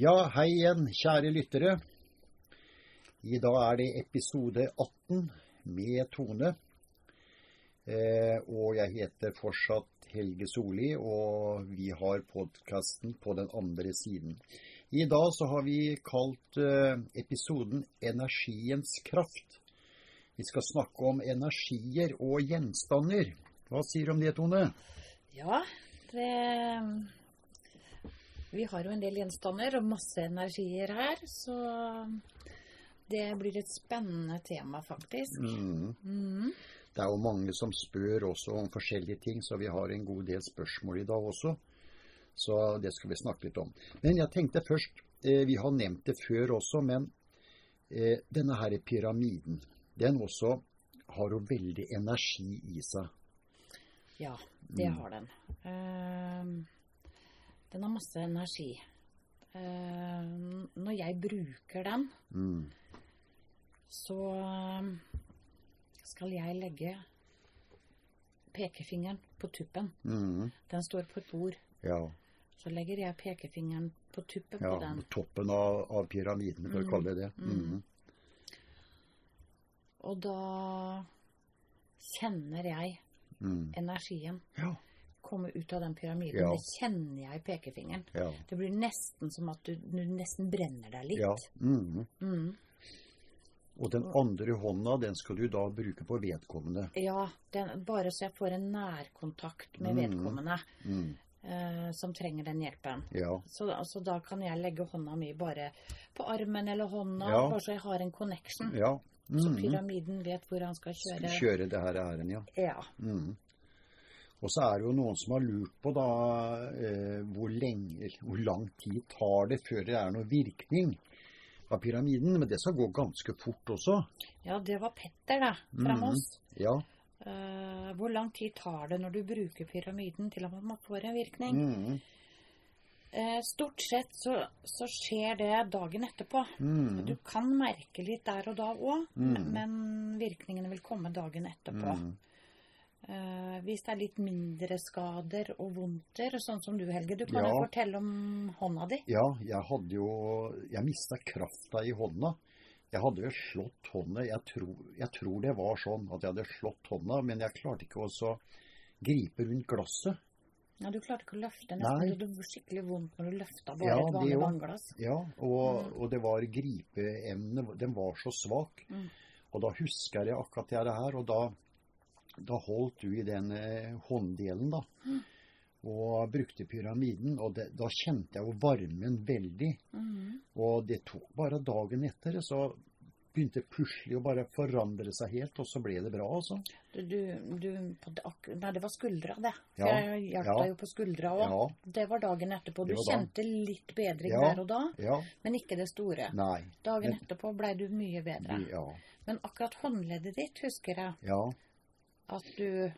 Ja, hei igjen, kjære lyttere. I dag er det episode 18 med Tone. Eh, og jeg heter fortsatt Helge Solli, og vi har podkasten på den andre siden. I dag så har vi kalt eh, episoden 'Energiens kraft'. Vi skal snakke om energier og gjenstander. Hva sier du om det, Tone? Ja, det Vi har jo en del gjenstander og masse energier her, så det blir et spennende tema, faktisk. Mm. Mm. Det er jo mange som spør også om forskjellige ting, så vi har en god del spørsmål i dag også. Så det skal vi snakke litt om. Men jeg tenkte først eh, Vi har nevnt det før også, men eh, denne her pyramiden, den også har jo veldig energi i seg. Ja, det Mm. har den. Eh, den har masse energi. Uh, når jeg bruker den, Mm. så eh, skal jeg legge pekefingeren på tuppen. Mm. Den står på et bord. Ja. Så legger jeg pekefingeren på tuppen ja. på den. Toppen av, av pyramiden, for å Mm. kalle det det. Mm. Mm. Og da kjenner jeg Mm. energien Ja. Komme ut av den pyramiden. Ja. Det kjenner jeg i pekefingeren. Ja. Det blir nesten som at du, du nesten brenner deg litt. ja. Mm. Mm. Og den andre hånda, den skal du da bruke på vedkommende. Ja, den, bare så jeg får en nærkontakt med Mm. vedkommende Mm. eh, som trenger den hjelpen. Ja. Så, da- da kan jeg legge hånda mi bare på armen eller hånda, Ja. bare så jeg har en connection. ja. Så Mm. pyramiden vet hvor han skal kjøre. Kjøre det her æren, ja. Ja. Mm. Og så er det jo noen som har lurt på da eh, hvor, lenge, hvor lang tid tar det før det er noen virkning av pyramiden. Men det skal gå ganske fort også. ja, det var Petter, da, fra Mhm. Moss. Ja. Eh, hvor lang tid tar det når du bruker pyramiden til at man får en virkning? Mm. Eh, stort sett så, så skjer det dagen etterpå. Mm. Du kan merke litt der og da òg, Mm. men virkningene vil komme dagen etterpå. Mm. Eh, hvis det er litt mindre skader og vondter, sånn som du, Helge. Du kan Ja. jo fortelle om hånda di. Ja, jeg hadde jo Jeg mista krafta i hånda. Jeg hadde jo slått hånda jeg tror, jeg tror det var sånn at jeg hadde slått hånda, men jeg klarte ikke å gripe rundt glasset. Ja, Du klarte ikke å løfte Nei. Det var skikkelig vondt når du løfta bare Ja, et vanlig vannglass. Ja, og, og det var gripeevne. Den var så svak. Mm. Og da husker jeg akkurat det her, og da, da holdt du i den eh, hånddelen, da. Mm. Og brukte pyramiden, og det, da kjente jeg jo varmen veldig. Mm. Og det tok bare dagen etter, så begynte plutselig å bare forandre seg helt, og så ble det bra, altså. Du, du, Nei, det var skuldra, det. Ja, jeg hjalp ja. deg jo på skuldra òg. Ja, Det var dagen etterpå. Du kjente da. litt bedring der og da, ja, men ikke det store. nei. Dagen Men- etterpå blei du mye bedre. Ja, Men akkurat håndleddet ditt husker jeg ja, at du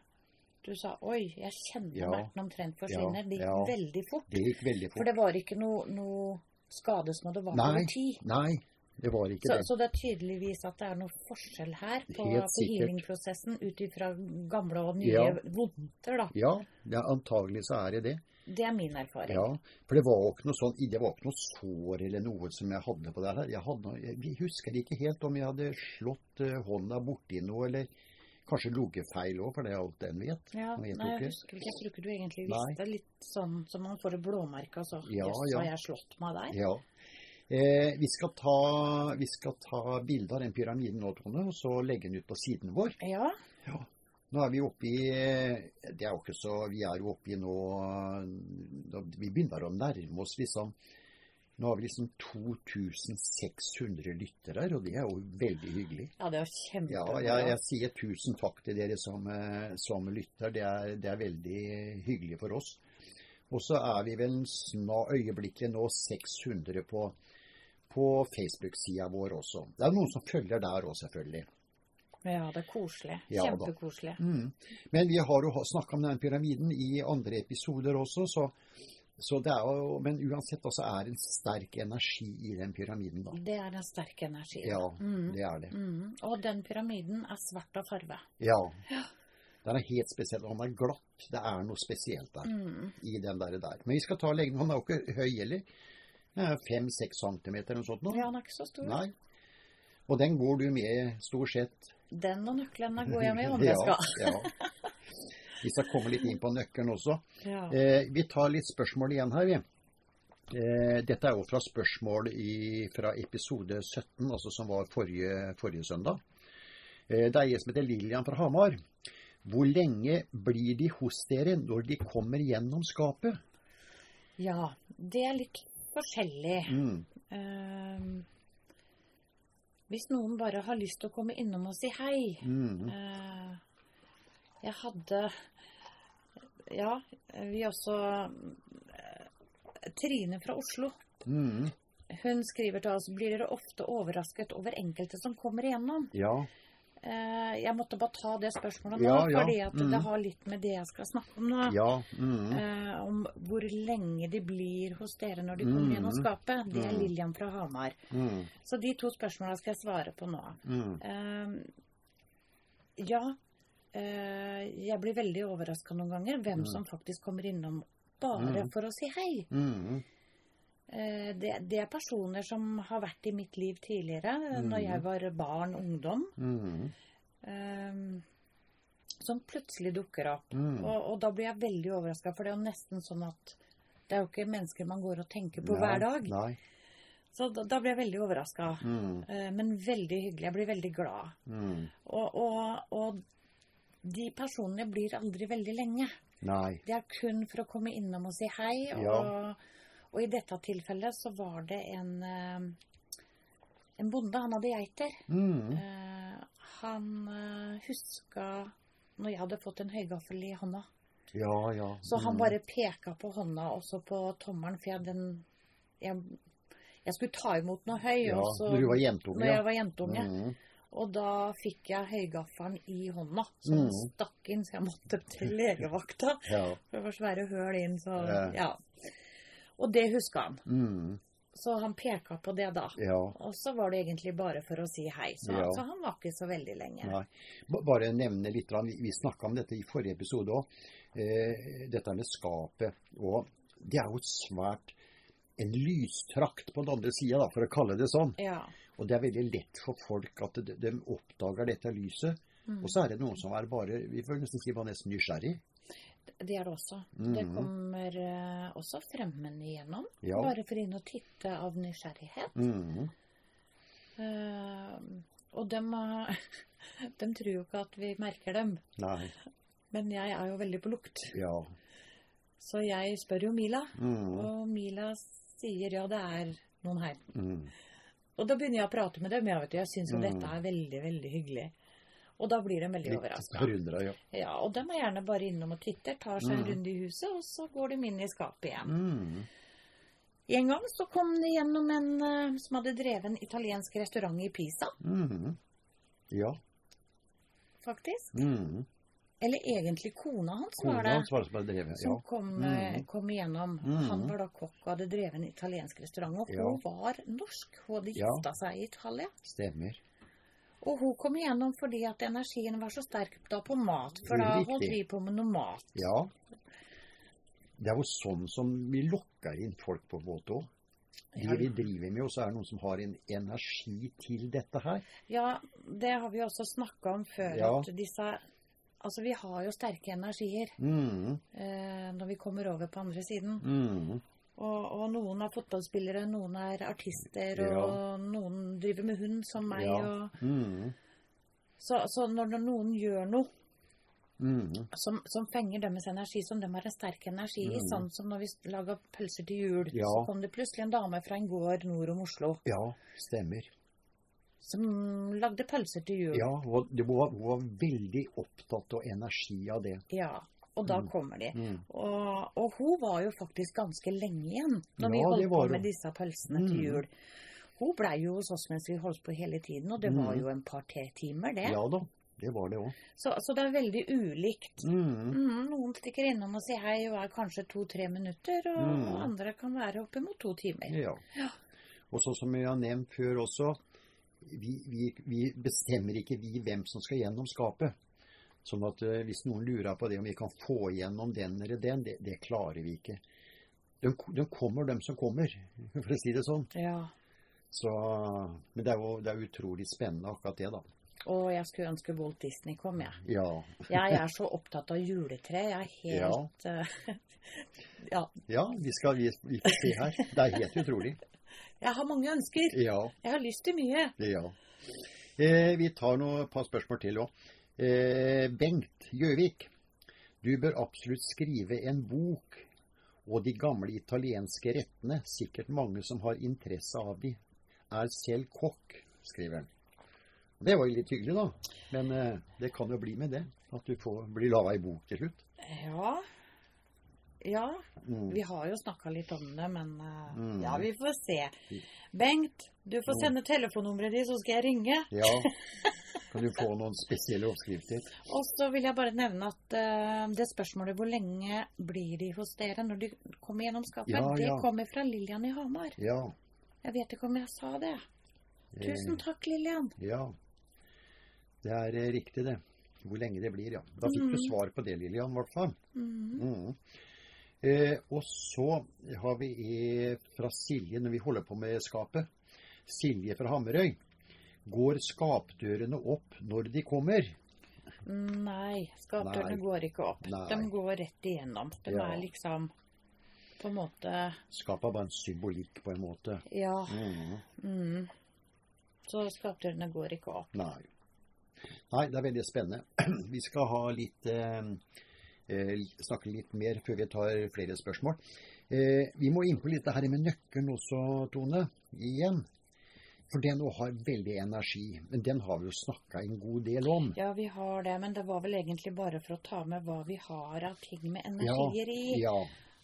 du sa 'oi, jeg kjenner Ja. smerten omtrent forsvinner'. Det gikk Ja. veldig fort. det gikk veldig fort. For det var ikke noe, noe skade som hadde vart over tid. Nei, det var ikke Så, det. så det er tydeligvis at det er noe forskjell her på, på healingprosessen ut ifra gamle og nye Ja. vondter, da. Ja, det er, antagelig så er det det. Det er min erfaring. Ja, for det var ikke noe sånn, det var ikke noe sår eller noe som jeg hadde på det her. Jeg, hadde, jeg husker ikke helt om jeg hadde slått eh, hånda borti noe, eller kanskje ligget feil òg, for det er alt en vet. Ja, vet jeg nei, jeg husker ikke. Jeg tror ikke du egentlig Nei. visste. Litt sånn som man får det blåmerka. så Ja, Jøss, ja. har jeg slått meg der? Ja. Eh, vi, skal ta, vi skal ta bilde av den pyramiden nå, Tone, og så legge den ut på siden vår. Ja. Nå er vi oppe i Det er jo ikke så Vi er jo oppe i nå Vi begynner å nærme oss liksom Nå har vi liksom 2600 lyttere og det er jo veldig hyggelig. ja, det Ja, kjempebra. jeg, jeg sier tusen takk til dere som, eh, som lytter. Det er, det er veldig hyggelig for oss. Og så er vi vel snar øyeblikket nå 600 på, på Facebook-sida vår også. Det er noen som følger der òg, selvfølgelig. Ja, det er koselig. Ja. Kjempekoselig. Mm. Men vi har jo snakka om den pyramiden i andre episoder også, så, er jo Men uansett også er det en sterk energi i den pyramiden, da. Det er en sterk energi. Ja, Mm. det er det. Mm. Og den pyramiden er svart av farve. Ja. Den er helt spesiell. og Den er glatt. Det er noe spesielt der Mm. i den der. der. Men vi skal ta leggen. Han er jo ikke høy heller. Fem-seks centimeter eller noe sånt nå. Ja, den er ikke så stor. Nei. Og den går du med stort sett Den og nøklene går jeg med om jeg skal. ja, ja. Vi skal komme litt inn på nøkkelen også. Ja. Eh, vi tar litt spørsmål igjen her, vi. Eh, dette er jo fra spørsmål i, fra episode 17, altså som var forrige, forrige søndag. Eh, det er en som heter Lillian fra Hamar. Hvor lenge blir de hos dere når de kommer gjennom skapet? ja. Det er litt forskjellig. Mm. Ehm, hvis noen bare har lyst til å komme innom og si hei Mm. eh, Jeg hadde Ja, vi også Trine fra Oslo. Mm. Hun skriver til oss blir dere ofte overrasket over enkelte som kommer igjennom. Ja. Eh, jeg måtte bare ta det spørsmålet nå, Ja, ja. fordi at Mm. det har litt med det jeg skal snakke om nå. Ja. Mm. Eh, om hvor lenge de blir hos dere når de kommer Mm. gjennom skapet. Det er Mm. Lillian fra Hamar. Mm. Så de to spørsmåla skal jeg svare på nå. Mm. Eh, ja, jeg blir veldig overraska noen ganger hvem som faktisk kommer innom bare Mm. for å si hei. Mm. Eh, det, det er personer som har vært i mitt liv tidligere, Mm. når jeg var barn, ungdom. Mm. Um, som plutselig dukker opp. Mm. Og, og da blir jeg veldig overraska, for det er jo nesten sånn at det er jo ikke mennesker man går og tenker på Nei, hver dag. Nei. Så da, da blir jeg veldig overraska. Mm. uh, men veldig hyggelig. Jeg blir veldig glad. Mm. Og, og, og de personene blir aldri veldig lenge. Nei. Det er kun for å komme innom og si hei. Og, Ja. og i dette tilfellet så var det en, eh, en bonde. Han hadde geiter. Mm. Eh, han eh, huska når jeg hadde fått en høygaffel i hånda. Ja, ja. Så han Mm. bare peka på hånda, også på tommelen, for jeg, den, jeg, jeg skulle ta imot noe høy. Ja, også, når du var jentunge, Når jeg var jentunge. Mm. Og da fikk jeg høygaffelen i hånda, som Mm. stakk inn, så jeg måtte til legevakta. Ja. For det var svære høl inn, så Ja. ja. Og det huska han. Mm. Så han peka på det da. ja. Og så var det egentlig bare for å si hei, så, Ja. så han var ikke så veldig lenge. Nei. Bare nevne litt, vi- vi snakka om dette i forrige episode òg, eh, dette med skapet. Og det er jo svært en lystrakt på den andre sida, for å kalle det sånn. Ja. Og det er veldig lett for folk at de, de oppdager dette lyset. Mm. Og så er det noen som er bare Vi får nesten si var nesten nysgjerrig. Det er det også. Mm. Det kommer eh, også fremmede igjennom. Ja. Bare for inn og titte av nysgjerrighet. Mm. Uh, og dem, dem tror jo ikke at vi merker dem. Nei. Men jeg er jo veldig på lukt. Ja. Så jeg spør jo Mila, Mm. og Mila sier ja, det er noen her. Og da begynner jeg å prate med dem. Jeg, vet, jeg syns jo Mm. dette er veldig, veldig hyggelig. Og da blir de veldig overraska. ja. Ja, og de er gjerne bare innom og titter, tar seg en Mm. runde i huset, og så går de inn i skapet igjen. Mm. En gang så kom det gjennom en eh, som hadde drevet en italiensk restaurant i Pisa, Mm. Ja. faktisk. Mm. Eller egentlig kona hans var Kona det. hans var det som hadde drevet. Som Ja. kom, eh, Mm. kom igjennom. Mm. Han var da kokk og hadde drevet en italiensk restaurant. Og Ja. hun var norsk. Hun hadde Ja. seg i Italia. Stemmer. Og hun kom igjennom fordi at energien var så sterk da på mat. For da Riktig. holdt vi på med noe mat. Ja. Det er jo sånn som vi lokker inn folk på båt òg. Det vi driver med, og så er det noen som har en energi til dette her. Ja, det har vi også snakka om før. Ja. At disse Altså, vi har jo sterke energier Mm. eh, når vi kommer over på andre siden. Mm. Og, og noen er fotballspillere, noen er artister, Ja. og noen driver med hund, som meg. Ja. Og, Mm. så så når, noen gjør noe Mm. som, som fenger deres energi, som de har en sterk energi i, Mm. sånn som når vi laga pølser til jul, Ja. så kom det plutselig en dame fra en gård nord om Oslo Ja, stemmer. Som lagde pølser til jul. Ja, hun var, var veldig opptatt av energi av det. Ja, og da Mm. kommer de. Mm. Og, og hun var jo faktisk ganske lenge igjen når vi Ja, vi holdt på med disse pølsene til Mm. jul. Hun blei jo hos oss mens vi holdt på hele tiden, og det var Mm. jo en par-tre timer, det. Ja da, det var det òg. Så, så det er veldig ulikt. Mm. Mm, noen stikker innom og sier hei og er kanskje to-tre minutter, og andre kan være oppimot to timer. Ja. Ja. Og sånn som jeg har nevnt før også, vi, vi, vi bestemmer ikke vi hvem som skal gjennom skapet. Sånn at eh, hvis noen lurer på det om vi kan få igjennom den eller den, det, det klarer vi ikke. de, de kommer, de som kommer, for å si det sånn. Ja. Så, men det er jo det er utrolig spennende akkurat det, da. Å, jeg skulle ønske Walt Disney kom, jeg. Ja. Jeg er så opptatt av juletre. Jeg er helt Ja. Ja. ja vi, skal, vi, vi får se her. Det er helt utrolig. Jeg har mange ønsker. Ja. Jeg har lyst til mye. ja. Eh, vi tar noe, et par spørsmål til òg. Eh, Bengt Gjøvik. Du bør absolutt skrive en bok og de gamle italienske rettene. Sikkert mange som har interesse av de. Er selv kokk, skriver han. Det var jo litt hyggelig, da. Men eh, det kan jo bli med det. At du får bli laga i bok til slutt. Ja. Ja. Mm. Vi har jo snakka litt om det, men uh, Mm. ja, vi får se. Bengt, du får sende telefonnummeret ditt, så skal jeg ringe. Ja. Kan du få noen spesielle oppskrifter? Og så vil jeg bare nevne at uh, det spørsmålet hvor lenge blir de hos dere når de kommer gjennom skapet, Ja, det ja. kommer fra Lillian i Hamar. Ja. Jeg vet ikke om jeg sa det. Eh, Tusen takk, Lillian. Ja. Det er eh, riktig, det. Hvor lenge det blir, ja. Da fikk du Mhm. svar på det, Lillian, i hvert fall. Mm. Mhm. Eh, og så har vi fra Silje, når vi holder på med skapet. Silje fra Hamarøy. Går skapdørene opp når de kommer? Nei, skapdørene Nei. går ikke opp. Nei. De går rett igjennom. De Ja. er liksom på en måte Skapet er bare en symbolikk, på en måte. Ja. Mm. Mm. Så skapdørene går ikke opp. Nei. Nei, det er veldig spennende. Vi skal ha litt eh, snakke litt mer før vi tar flere spørsmål. Eh, vi må inn på litt det her med nøkkelen også, Tone. Igjen. For den har veldig energi. Men den har vi jo snakka en god del om. Ja, vi har det, men det var vel egentlig bare for å ta med hva vi har av ting med energier i. Ja.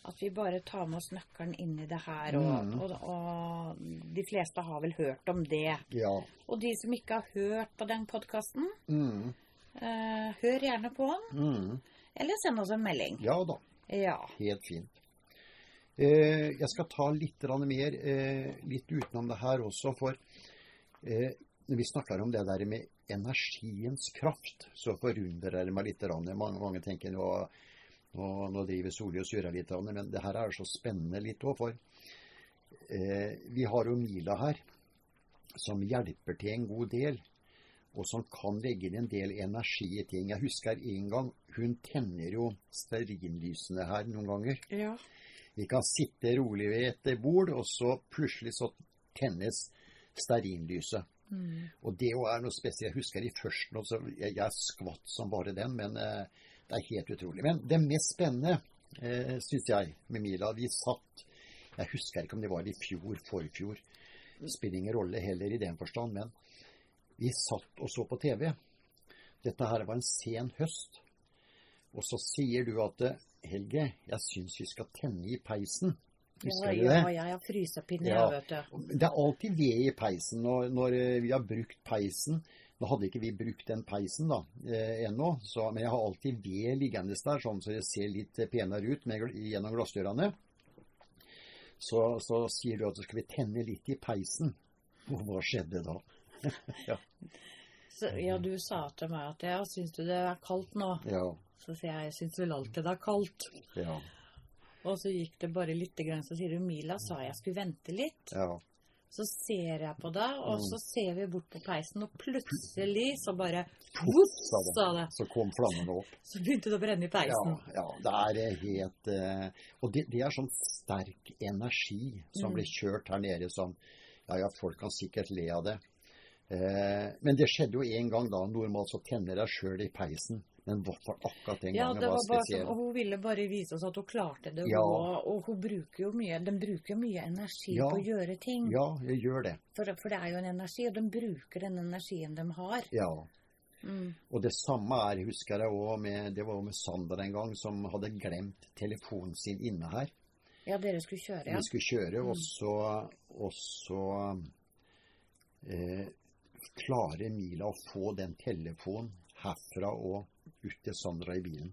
At vi bare tar med oss nøkkelen inn i det her. Og, Mm. og, og de fleste har vel hørt om det. Ja. Og de som ikke har hørt på den podkasten, Mm, eh, hør gjerne på den. mm. Eller send oss en melding. ja da. Ja. Helt fint. Eh, jeg skal ta litt mer, eh, litt utenom det her også, for eh, når vi snakker om det der med energiens kraft, så forundrer det meg litt. Mange, mange tenker nå, nå, nå driver Solli og surrer litt, men det her er så spennende litt òg, for eh, vi har jo Mila her, som hjelper til en god del. Og som kan legge inn en del energi i ting. Jeg husker en gang hun tenner jo stearinlysene her noen ganger. ja. Vi kan sitte rolig ved et bord, og så plutselig så tennes stearinlyset. Mm. Og det jo er noe spesielt. Jeg husker i førsten også, jeg, jeg skvatt som bare den, men eh, det er helt utrolig. Men det mest spennende, eh, syns jeg, med Mila Vi satt Jeg husker ikke om det var i fjor, forfjor. Det spiller ingen rolle heller i den forstand, men vi satt og så på TV. Dette her var en sen høst. Og så sier du at Helge, jeg syns vi skal tenne i peisen. Husker Ja, du ja, jeg har frysepinne, Ja. vet du. Det er alltid ved i peisen når, når eh, vi har brukt peisen. Nå hadde ikke vi brukt den peisen da, eh, ennå, så, men jeg har alltid ved liggende der, sånn så det ser litt penere ut med, gjennom glassdørene. Så, så sier du at så skal vi tenne litt i peisen. Og hva skjedde da? Så, ja, du sa til meg at ja, syns du det er kaldt nå? Ja, Så sier jeg jeg syns vel alltid det er kaldt. ja, Og så gikk det bare litt, grann, så sier du Mila sa jeg skulle vente litt. ja. Så ser jeg på deg, og Mm. så ser vi bort på peisen, og plutselig så bare Sa sa det. Så kom flammene opp. Så begynte det å brenne i peisen. ja, ja det er helt uh, Og det, det er sånn sterk energi som Mm. blir kjørt her nede som Ja, ja, folk kan sikkert le av det. Eh, men det skjedde jo en gang da. Normalt så tenner jeg sjøl i peisen. Men hvorfor akkurat den Ja, gangen det var var spesiell. sånn, og hun ville bare vise oss at hun klarte det. Ja. Og, og hun bruker jo mye, den bruker mye energi Ja. på å gjøre ting. Ja, jeg gjør det. For, for det er jo en energi, og de bruker den energien de har. Ja. Mm. Og det samme er, husker jeg òg med Det var med Sander en gang, som hadde glemt telefonen sin inne her. Ja, dere skulle kjøre, ja. Vi skulle kjøre, Mm. og så, og så eh, klarer Mila å få den telefonen herfra og ut til Sandra i bilen.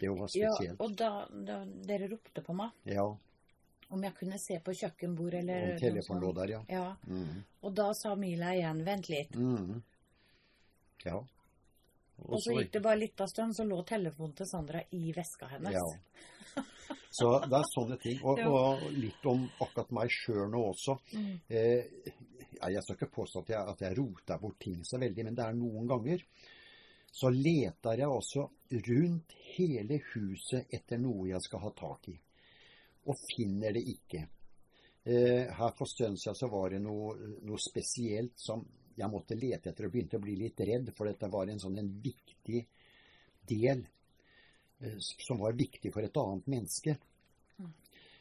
Det var spesielt. Ja, og da, da dere ropte på meg Ja, om jeg kunne se på kjøkkenbord eller Om telefonen lå der, ja. Ja, Mm. og da sa Mila igjen 'vent litt'. Mm. Ja. Og så gikk det bare litt av stund, så lå telefonen til Sandra i veska hennes. Ja. Så det er sånne ting. Og, og litt om akkurat meg sjøl nå også. Mm. Eh, jeg skal ikke påstå at jeg, at jeg roter bort ting så veldig, men det er noen ganger så leter jeg også rundt hele huset etter noe jeg skal ha tak i, og finner det ikke. Eh, her for stund siden så var det noe, noe spesielt som jeg måtte lete etter og begynte å bli litt redd, for dette var en sånn en viktig del eh, som var viktig for et annet menneske.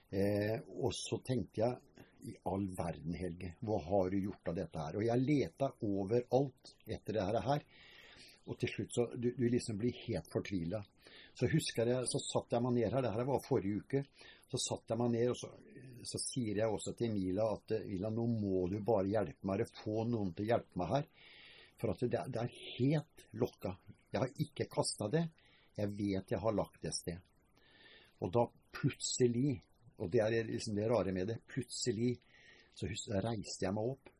Eh, og så tenkte jeg i all verden, Helge, hva har du gjort av dette her? Og jeg leta overalt etter det her. Og til slutt så du, du liksom blir helt fortvila. Så husker jeg, så satt jeg meg ned her, det her var forrige uke. Så satt jeg meg ned, og så, så sier jeg også til Mila at Mila, nå må du bare hjelpe meg, eller få noen til å hjelpe meg her. For at det, det er helt lokka. Jeg har ikke kasta det. Jeg vet jeg har lagt det et sted. Og da plutselig, og det er liksom det rare med det, plutselig så reiste jeg meg opp.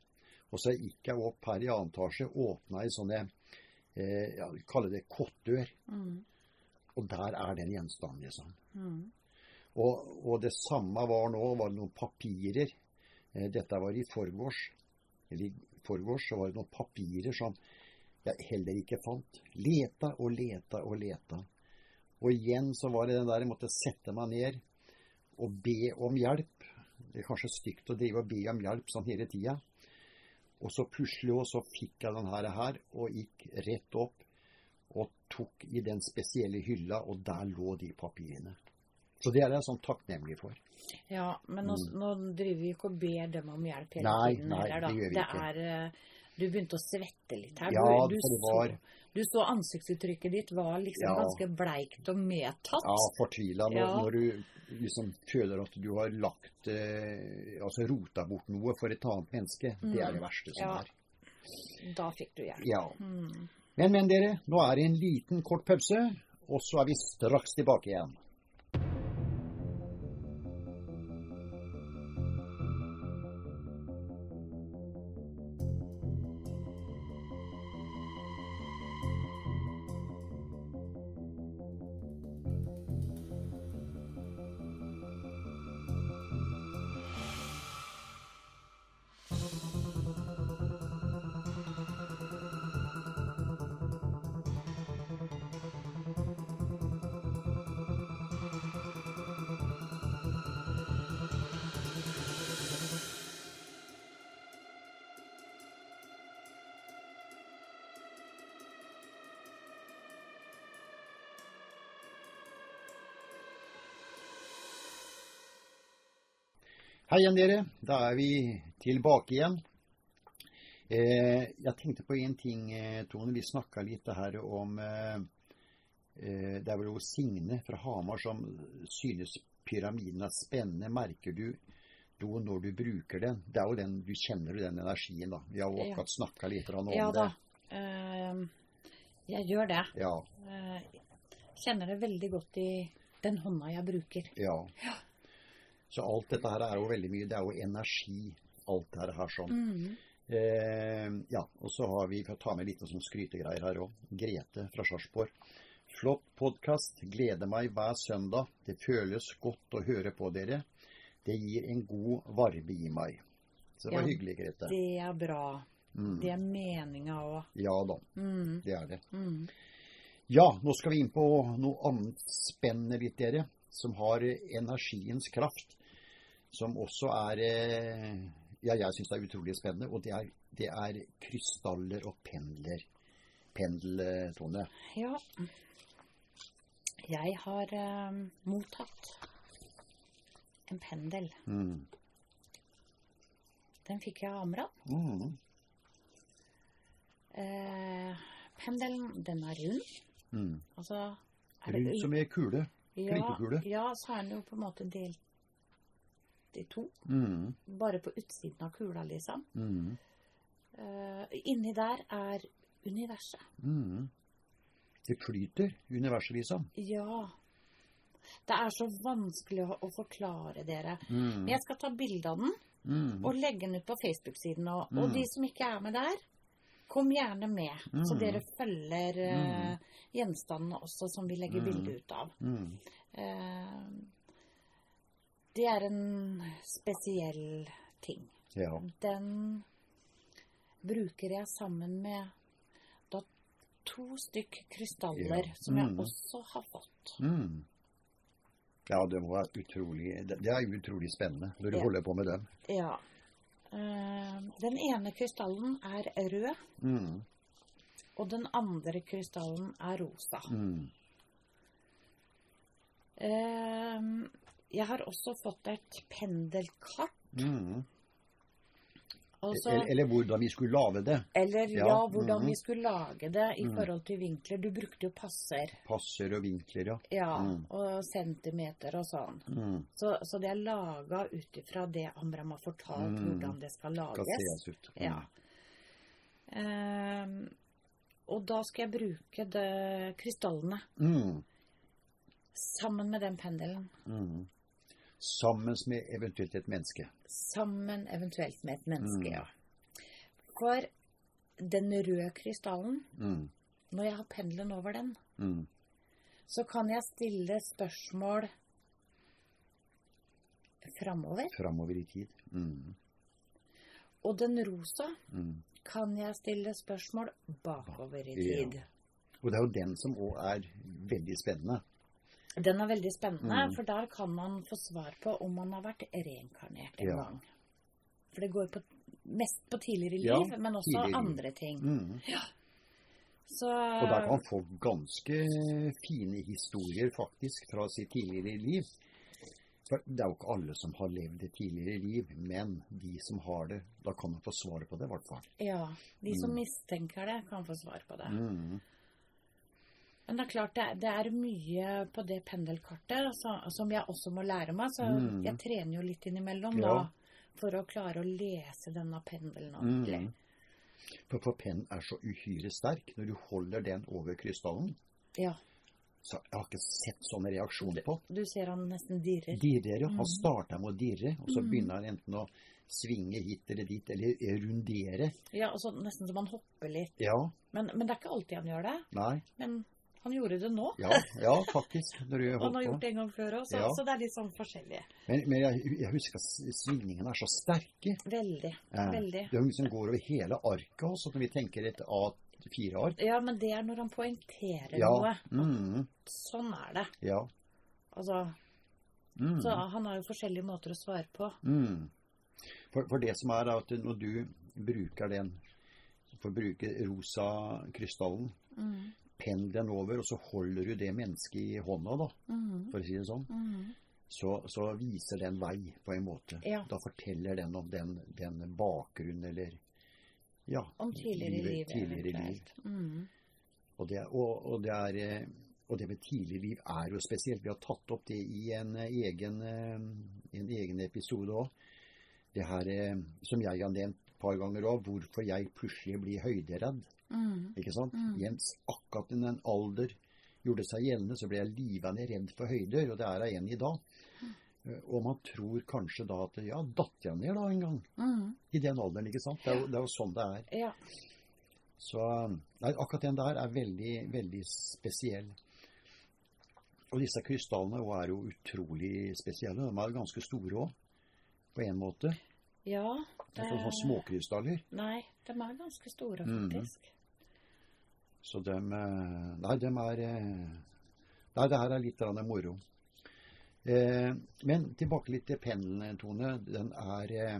Og så gikk jeg opp her i annen etasje, åpna ei sånne eh, ja, vi kaller det kottdør. Mm. Og der er den gjenstanden, liksom. Mm. Og, og det samme var nå, var det noen papirer. Eh, Dette var i forgårs. Eller i forgårs så var det noen papirer som jeg heller ikke fant. Leta og leta og leta. Og igjen så var det den der jeg måtte sette meg ned og be om hjelp. Det er kanskje stygt å drive og be om hjelp sånn hele tida. Og så plutselig også fikk jeg denne her, og gikk rett opp og tok i den spesielle hylla, og der lå de papirene. Så det er jeg sånn takknemlig for. Ja, men nå, nå driver vi ikke og ber dem om hjelp hele Mm. Nei, tiden. nei, heller, da. det gjør vi ikke. Er, eh, du begynte å svette litt her. Ja, du, du, det var- så, du så ansiktsuttrykket ditt var liksom Ja. ganske bleikt og medtatt. Ja, fortvila når, Ja. når du liksom føler at du har lagt eh, Altså rota bort noe for et annet menneske. Det er det verste som Mm. Ja. er. Da fikk du hjelp. Ja. Mm. Men, men dere, nå er det en liten kort pause, og så er vi straks tilbake igjen. Hei igjen, dere. Da er vi tilbake igjen. Eh, jeg tenkte på én ting, eh, Tone. Vi snakka litt det her om eh, eh, Det er vel jo Signe fra Hamar som synes pyramiden er spennende. Merker du noe når du bruker den? Det er jo den, Du kjenner jo den energien, da. Vi har jo akkurat snakka litt om Ja da. det. Eh, jeg gjør det. Ja. Uh, kjenner det veldig godt i den hånda jeg bruker. Ja. Så alt dette her er jo veldig mye Det er jo energi, alt dette her sånn. Mm. Eh, ja, og så har vi, for å ta med litt sånn skrytegreier her òg, Grete fra Sarpsborg. Flott podkast. Gleder meg hver søndag. Det føles godt å høre på dere. Det gir en god varme i meg. Så det var Ja, hyggelig, Grete. Det er bra. Mm. Det er meninga òg. Ja da, Mm. det er det. Mm. Ja, nå skal vi inn på noe annet spennende litt, dere. Som har energiens kraft. Som også er eh, Ja, jeg syns det er utrolig spennende. Og det er, det er krystaller og pendler. Pendeltone. Ja. Jeg har uh, mottatt en pendel. Mm. Den fikk jeg av Amran. Mm. Eh, pendelen, den er rund. Mm. Altså det- som i kule. ja, ja, så er den jo på en måte delt i. Mm. Bare på utsiden av kula, liksom. Mm. Uh, inni der er universet. Mm. Det flyter, universet, liksom. Ja. Det er så vanskelig å, å forklare dere. Mm. Jeg skal ta bilde av den Mm. og legge den ut på Facebook-siden. Og, Mm. og de som ikke er med der, kom gjerne med. Så Mm. dere følger uh, gjenstandene også som vi legger Mm. bilde ut av. Mm. Eh, Det er en spesiell ting. Ja. Den bruker jeg sammen med da to stykk krystaller Ja. som jeg Mm. også har fått. Mm. Ja, det må være utrolig Det er utrolig spennende når du Ja. holder på med dem. Ja. Eh, Den ene krystallen er rød, Mm. og den andre krystallen er rosa. Mm. Jeg har også fått et pendelkart. Mm. Også, Eller, eller hvordan vi skulle lage det. eller ja, ja, hvordan mhm. vi skulle lage det i mm. forhold til vinkler. Du brukte jo passer. Passer og vinkler, ja. Ja, Mm. og centimeter og sånn. Mm. Så, så det er laga ut ifra det Amram har fortalt Mm. hvordan det skal Skal lages. sees ut. Mm. Ja. Um, og da skal jeg bruke det, krystallene Mm. sammen med den pendelen. Mm. Sammen med eventuelt et menneske. Sammen eventuelt med et menneske, Mm. ja. For den røde krystallen, Mm. når jeg har pendelen over den, Mm. så kan jeg stille spørsmål framover. Framover i tid. Mm. Og den rosa Mm. kan jeg stille spørsmål bakover i Ja. tid. Og det er jo den som òg er veldig spennende. Den er veldig spennende, Mm. for der kan man få svar på om man har vært reinkarnert en Ja. gang. For det går på, mest på tidligere Ja, liv, men også tidligere andre ting. Mm. Så Og der kan man få ganske fine historier faktisk fra sitt tidligere liv. For det er jo ikke alle som har levd et tidligere liv, men de som har det, da kan man få svaret på det i hvert fall. ja, de som Mm. mistenker det, kan få svar på det. Mm. Men det er klart, det det er mye på det pendelkartet så, som jeg også må lære meg. Så Mm. jeg trener jo litt innimellom Ja. da, for å klare å lese denne pendelen ordentlig. Mm. For, for pennen er så uhyre sterk. Når du holder den over krystallen, Ja, så jeg har ikke sett sånne reaksjoner på. du ser han nesten dirrer. Dirrer, ja. Mm. Han starter med å dirre, og så Mm. begynner han enten å svinge hit eller dit, eller rundere. Ja, og så nesten som han hopper litt. Ja, Men, men det er ikke alltid han gjør det. nei, Men han gjorde det nå. ja, ja faktisk. Han har gjort det en gang før òg, så, Ja. så det er litt sånn forskjellig. Men, men jeg, jeg husker at svingningene er så sterke. Veldig. Eh, Veldig. Det er jo som går over hele arket også, når vi tenker et A4-ark. Ja, men det er når han poengterer Ja. noe. Mm, Sånn er det. ja. Altså, Mm, Så han har jo forskjellige måter å svare på. mm. For, for det som er at når du bruker den, for å bruke rosa krystallen, Den over, og så holder du det mennesket i hånda, da, Mm. for å si det sånn, Mm. så, så viser den vei på en måte. Ja. Da forteller den om den, den bakgrunnen eller ja, Om tidligere liv. tidligere liv. Mm. Og det, og, og, det er, eh, og det med tidlig liv er jo spesielt. Vi har tatt opp det i en eh, egen, eh, en egen episode òg. Det her som jeg har nevnt et par ganger òg, hvorfor jeg plutselig blir høyderedd. Mm. Ikke sant? Mm. Jens, akkurat i den alder gjorde seg gjeldende, så ble jeg livende redd for høyder, og det er jeg igjen i dag. Mm. Og man tror kanskje da at ja, datt jeg ned da en gang? Mm. I den alderen, ikke sant? Det er jo, det er jo sånn det er. Ja. Så nei, akkurat den der er veldig, veldig spesiell. Og disse krystallene er jo utrolig spesielle. De er ganske store òg, på en måte. ja Det er sånne småkrystaller. Nei, de er ganske store, Mhm. faktisk. Så de eh, Nei, de er eh, Nei, det her er litt moro. Eh, men tilbake litt til pendelen, Tone. Den er eh,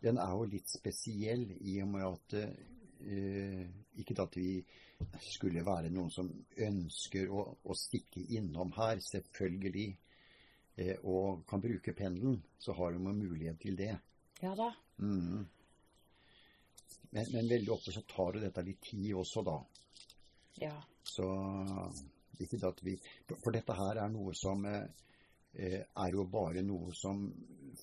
Den er jo litt spesiell i og med at eh, Ikke at vi skulle være noen som ønsker å, å stikke innom her, selvfølgelig, eh, og kan bruke pendelen, så har vi mulighet til det. Ja da. Mhm. Men, men veldig ofte så tar jo dette litt tid også, da. Ja. Så ikke at vi For dette her er noe som eh, er jo bare noe som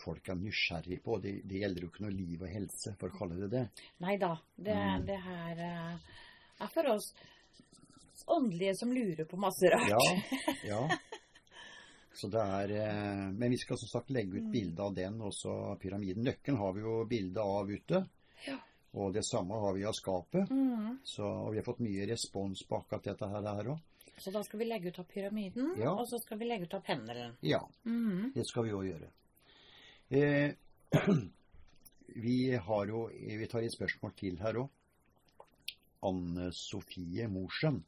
folk er nysgjerrig på. Det, det gjelder jo ikke noe liv og helse, for å kalle det det. Nei da. Det, Mm. det her eh, er for oss åndelige som lurer på masse rart. Ja, ja. Så det er eh, Men vi skal som sagt legge ut Mm. bilde av den, også pyramiden. Nøkkelen har vi jo bilde av ute. Ja. Og det samme har vi av skapet. Mm. Så, vi har fått mye respons på akkurat dette her òg. Så da skal vi legge ut av pyramiden, Ja. og så skal vi legge ut av pendelen. Ja, Mm. det skal vi òg gjøre. Eh, vi har jo Vi tar et spørsmål til her òg. Anne Sofie Mosjøen.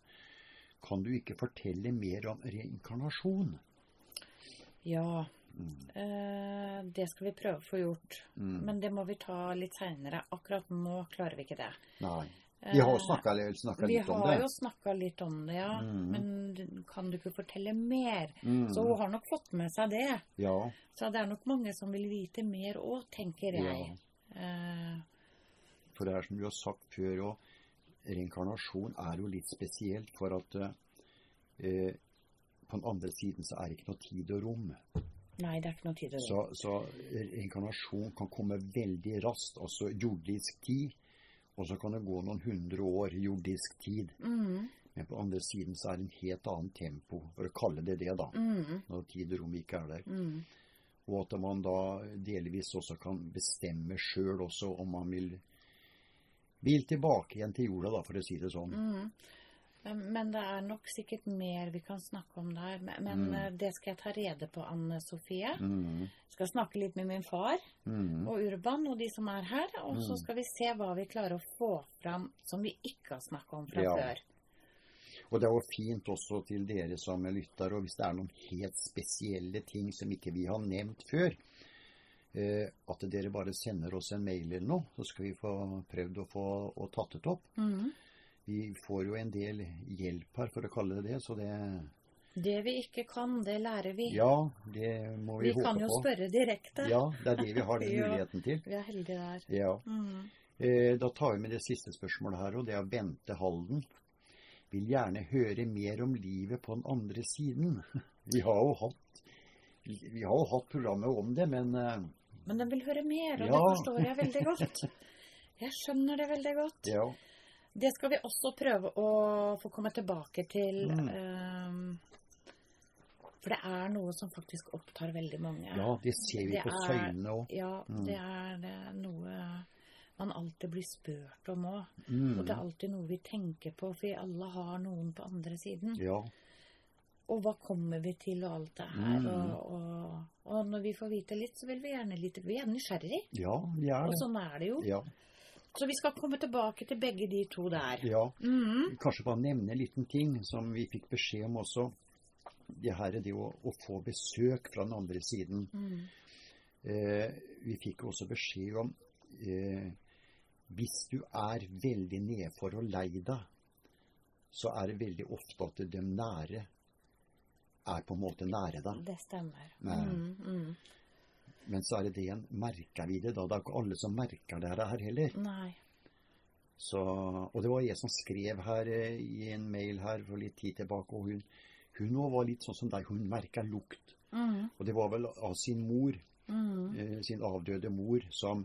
Kan du ikke fortelle mer om reinkarnasjon? Ja, Mm. eh, det skal vi prøve å få gjort. Mm. Men det må vi ta litt seinere. Akkurat nå klarer vi ikke det. Nei. Vi har jo snakka Vi litt om har jo snakka litt om det, ja. Mm. Men kan du ikke fortelle mer? Mm. Så hun har nok fått med seg det. Ja. Så det er nok mange som vil vite mer òg, tenker ja. jeg. Eh, For det er som du har sagt før òg, reinkarnasjon er jo litt spesielt. For at eh, på den andre siden så er det ikke noe tid og rom. Nei, det er ikke noe tid å Så, så inkarnasjon kan komme veldig raskt. Altså jordisk tid. Og så kan det gå noen hundre år jordisk tid. mm, Men på andre siden så er det en helt annen tempo, for å kalle det det, da. mm, Når tid og rom ikke er der. mm. Og at man da delvis også kan bestemme sjøl også om man vil vil tilbake igjen til jorda, da, for å si det sånn. Mm. Men- det er nok sikkert mer vi kan snakke om der. Men, men Mm. eh, det skal jeg ta rede på, Anne Sofie. Mm. Skal snakke litt med min far Mm. og Urban og de som er her. Og så Mm. skal vi se hva vi klarer å få fram som vi ikke har snakka om fra Ja. før. Og det er jo fint også til dere som lytter, og hvis det er noen helt spesielle ting som ikke vi har nevnt før, eh, at dere bare sender oss en mail eller noe, så skal vi få prøvd å få og tatt det opp. Mm. Vi får jo en del hjelp her, for å kalle det det, så det Det vi ikke kan, det lærer vi. Ja, det må vi, vi kan jo på. spørre direkte. Ja, det er det vi har den muligheten til. Vi er heldige der. Ja. Mm. Eh, Da tar vi med det siste spørsmålet her, og det er Bente Halden. Vil gjerne høre mer om livet på den andre siden. Vi har jo hatt, vi har jo hatt programmet om det, men eh, Men den vil høre mer, og Ja. det forstår jeg veldig godt. Jeg skjønner det veldig godt. ja. Det skal vi også prøve å få komme tilbake til. Mm. Um, for det er noe som faktisk opptar veldig mange. ja, det ser vi Det på søylene òg. Ja, Mm. det er det noe man alltid blir spurt om òg. Mm. Og det er alltid noe vi tenker på, for vi alle har noen på andre siden. Ja. Og hva kommer vi til og alt det her. Mm. Og, og, og når vi får vite litt, så vil vi gjerne litt Vi er nysgjerrig. ja, vi er det. Og sånn er det jo. Ja. Så vi skal komme tilbake til begge de to der. ja. Mm. Kanskje bare nevne en liten ting som vi fikk beskjed om også. Det her er det å, å få besøk fra den andre siden. Mm. Eh, vi fikk også beskjed om eh, hvis du er veldig nedfor og lei deg, så er det veldig ofte at de nære er på en måte nære deg. Det stemmer. Mm, mm. Men så er det det igjen, merker vi det da? Det er ikke alle som merker det her heller. Nei. Så, og det var jeg som skrev her eh, i en mail her for litt tid tilbake, og hun hun var litt sånn som deg, hun merka lukt. Mm, Og det var vel av sin mor, mm. eh, sin avdøde mor, som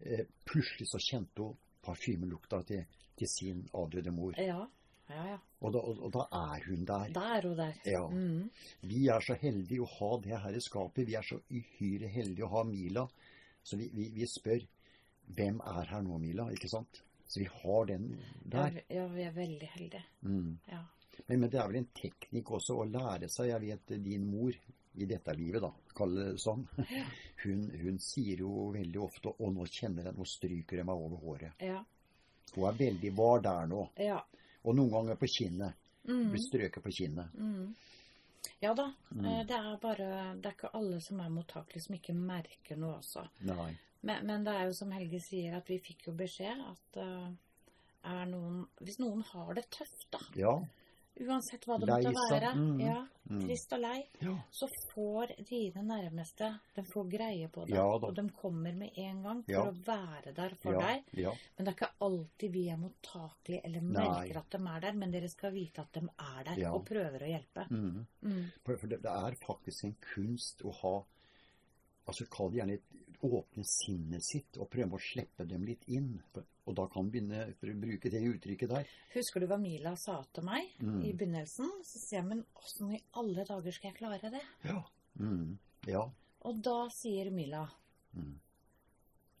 eh, plutselig så kjente hun parfymelukta til, til sin avdøde mor. Ja. Ja, ja. Og da, og, og da er hun der. Da er hun der. Ja. Mm. Vi er så heldige å ha det her i skapet. Vi er så uhyre heldige å ha Mila. Så vi, vi, vi spør hvem er her nå, Mila? Ikke sant? Så vi har den der. ja, vi er veldig heldige. Mm. Ja. Men, men det er vel en teknikk også å lære seg. Jeg vet din mor i dette livet, da, kall det sånn. Hun, hun sier jo veldig ofte 'Å, nå kjenner jeg, nå stryker jeg meg over håret'. Ja. Hun er veldig var der nå. Ja. Og noen ganger på kinnet. Mm. Blir strøket på kinnet. Mm. Ja da. Mm. eh, Det er bare Det er ikke alle som er mottakelige, som ikke merker noe også. Nei. Men, men det er jo som Helge sier, at vi fikk jo beskjed at uh, er noen Hvis noen har det tøft, da, Ja. Uansett hva det Lei måtte være, Mm. ja, Mm. trist og lei, Ja. så får dine nærmeste De får greie på det. Ja og de kommer med en gang for Ja. å være der for deg. Men det er ikke alltid vi er mottakelige eller Nei. merker at de er der. Men dere skal vite at de er der og prøver å hjelpe. Mm. Mm. For for det, det er faktisk en kunst å ha altså Kall det gjerne et åpne sinnet sitt og prøve å slippe dem litt inn. Og da kan man begynne, for å bruke det uttrykket der Husker du hva Mila sa til meg Mm. i begynnelsen? Så sier jeg, men åssen i alle dager skal jeg klare det? Ja. Mm. Ja. Og da sier Mila, Mm.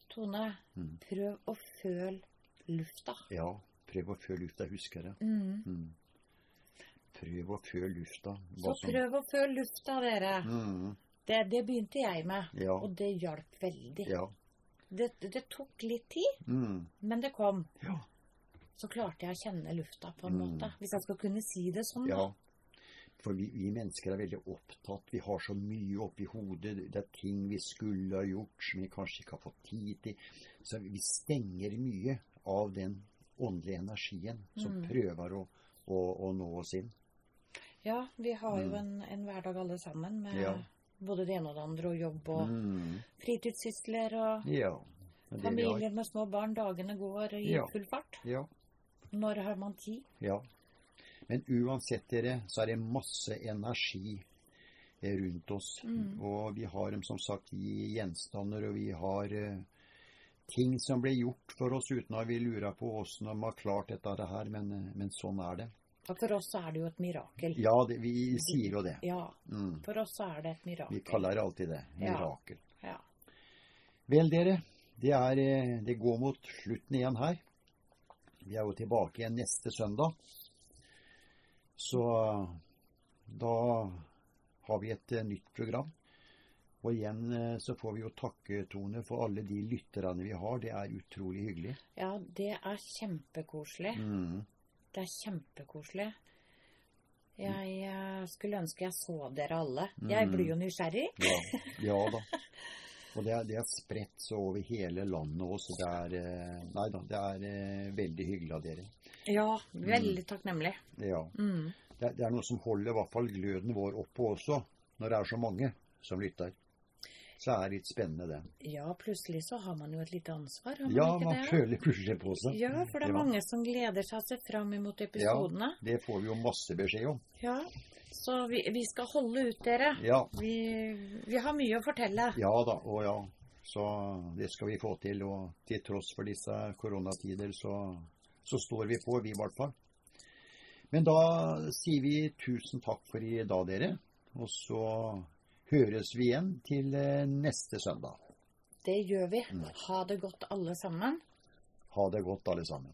Tone, Mm. prøv å føle lufta. ja. Prøv å føle lufta, husker jeg. Mm. Mm. prøv å føle lufta. Så prøv som- å føle lufta, dere. Mm, Det, det begynte jeg med, ja, og det hjalp veldig. ja. Det, det tok litt tid, Mm, men det kom. ja. Så klarte jeg å kjenne lufta på en Mm. måte. Hvis jeg skal kunne si det sånn. Ja. For vi, vi mennesker er veldig opptatt. Vi har så mye oppi hodet. Det er ting vi skulle ha gjort som vi kanskje ikke har fått tid til. Så vi stenger mye av den åndelige energien som Mm. prøver å, å, å nå oss inn. Ja, vi har jo Mm. en, en hverdag alle sammen med Ja. Både det ene og det andre, og jobb og Mm. fritidssysler og Ja. Er familier med små barn. Dagene går i Ja. full fart. Ja. Når har man tid? Ja. Men uansett, dere, så er det masse energi eh, rundt oss. Mm. Og vi har dem som sagt i gjenstander, og vi har uh, ting som ble gjort for oss uten at vi lurer på åssen de har klart dette her, men, eh, men sånn er det. For oss så er det jo et mirakel. Ja, det, vi sier jo det. Ja, Mm. for oss så er det et mirakel. Vi kaller alltid det. Mirakel. Ja. Vel, dere. Det, er, eh, det går mot slutten igjen her. Vi er jo tilbake igjen neste søndag. Så da har vi et eh, nytt program. Og igjen eh, så får vi jo takke, Tone, for alle de lytterne vi har. Det er utrolig hyggelig. ja, det er kjempekoselig. Mm. Det er kjempekoselig. Jeg eh, skulle ønske jeg så dere alle. Jeg Mm. blir jo nysgjerrig. Ja, ja da. Og det er, det er spredt så over hele landet også. Det er eh, Nei da, det er eh, veldig hyggelig av dere. Ja, veldig takknemlig. Ja. Mm. Det, er- det er noe som holder i hvert fall gløden vår oppe også, når det er så mange som lytter. Så er det litt spennende, det. Ja, plutselig så har man jo et lite ansvar, man Ja, man det? føler plutselig på seg. Ja, for det er mange som gleder seg og ser fram imot episodene. Ja, Det får vi jo masse beskjed om. Ja, så vi, vi skal holde ut, dere. Ja, Vi, vi har mye å fortelle. ja da, og ja. Så det skal vi få til. Og til tross for disse koronatider, så, så står vi på, vi i hvert fall. Men da sier vi tusen takk for i dag, dere. Og så høres vi igjen til eh, neste søndag. Det gjør vi. Mm. Ha det godt alle sammen. Ha det godt, alle sammen.